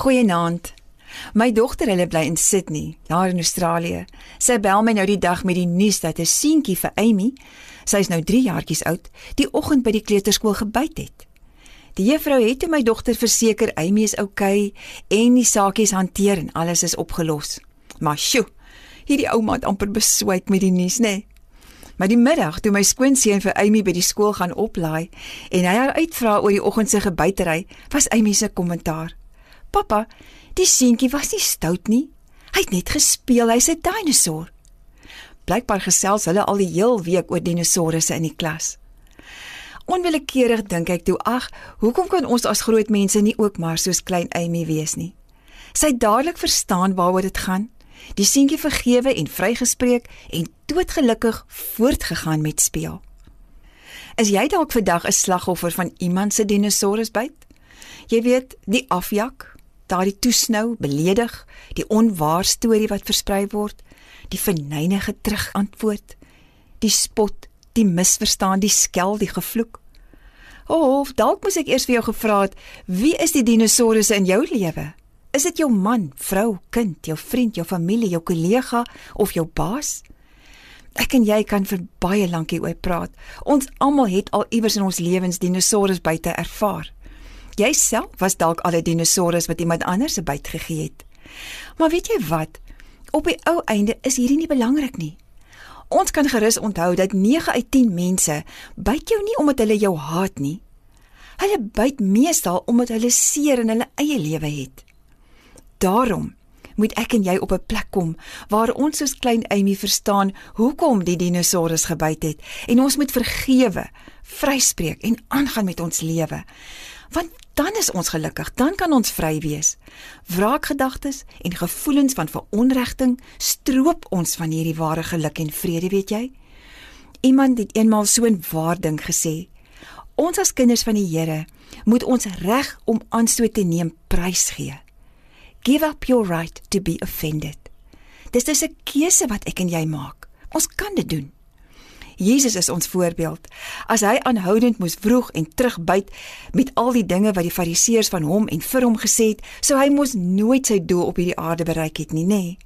Goeienaand. My dogter, hulle bly in Sydney, daar in Australië. Sy bel my nou die dag met die nuus dat 'n seentjie vir Amy, sy is nou 3 jaartjies oud, die oggend by die kleuterskool gebyt het. Die juffrou het my dogter verseker Amy is oukei okay, en die saakies hanteer en alles is opgelos. Maar sjoe, hierdie ouma het amper beswyk met die nuus, nê? Nee. Maar die middag toe my skoonseun vir Amy by die skool gaan oplaai en hy haar uitvra oor die oggend se gebytery, was Amy se kommentaar: "Pappa, die seentjie was nie stout nie. Hy het net gespeel, hy's 'n dinosour." Blykbaar gesels hulle al die heel week oor dinosourusse in die klas. Onwillekeurig dink ek toe: "Ag, hoekom kan ons as groot mense nie ook maar soos klein Amy wees nie?" Sy dadelik verstaan waaroor dit gaan die seentjie vergewe en vrygespreek en doodgelukkig voortgegaan met speel. Is jy dalk vandag 'n slagoffer van iemand se dinosourusbyt? Jy weet, die afjak, daardie toesnou, beledig, die onwaar storie wat versprei word, die verneinige terugantwoord, die spot, die misverstaan, die skel, die gevloek. Of dalk moet ek eers vir jou gevra het, wie is die dinosourusse in jou lewe? Is dit jou man, vrou, kind, jou vriend, jou familie, jou kollega of jou baas? Ek en jy kan vir baie lank hieroor praat. Ons almal het al iewers in ons lewens dinosourus buite ervaar. Jy self was dalk al 'n dinosourus wat iemand anders se byt gegee het. Maar weet jy wat? Op die ou einde is hierdie nie belangrik nie. Ons kan gerus onthou dat 9 uit 10 mense byt jou nie omdat hulle jou haat nie. Hulle byt meestal omdat hulle seer in hulle eie lewe het. Daarom moet ek en jy op 'n plek kom waar ons soos klein Amy verstaan hoekom die dinosourus gebyt het en ons moet vergewe, vryspreek en aangaan met ons lewe. Want dan is ons gelukkig, dan kan ons vry wees. Wraakgedagtes en gevoelens van veronregting stroop ons van hierdie ware geluk en vrede, weet jy? Iemand het eenmaal so 'n waarding gesê: Ons as kinders van die Here moet ons reg om aanstoot te neem prys gee. Give up your right to be offended. Dis dis 'n keuse wat ek en jy maak. Ons kan dit doen. Jesus is ons voorbeeld. As hy aanhoudend moes vroeg en terugbyt met al die dinge wat die fariseërs van hom en vir hom gesê het, sou hy mos nooit sy doel op hierdie aarde bereik het nie, nê? Nee.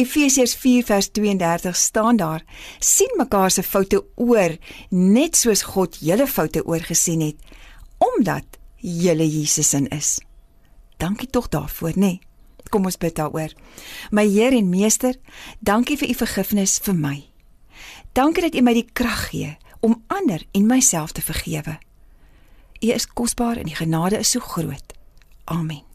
Efesiërs 4:32 staan daar: sien mekaar se foute oor, net soos God julle foute oorgesien het, omdat julle Jesus in is dankie tog daarvoor, nê? Nee. Kom ons bid daaroor. My Heer en Meester, dankie vir u vergifnis vir my. Dankie dat u my die krag gee om ander en myself te vergewe. U is kosbaar en die genade is so groot. Amen.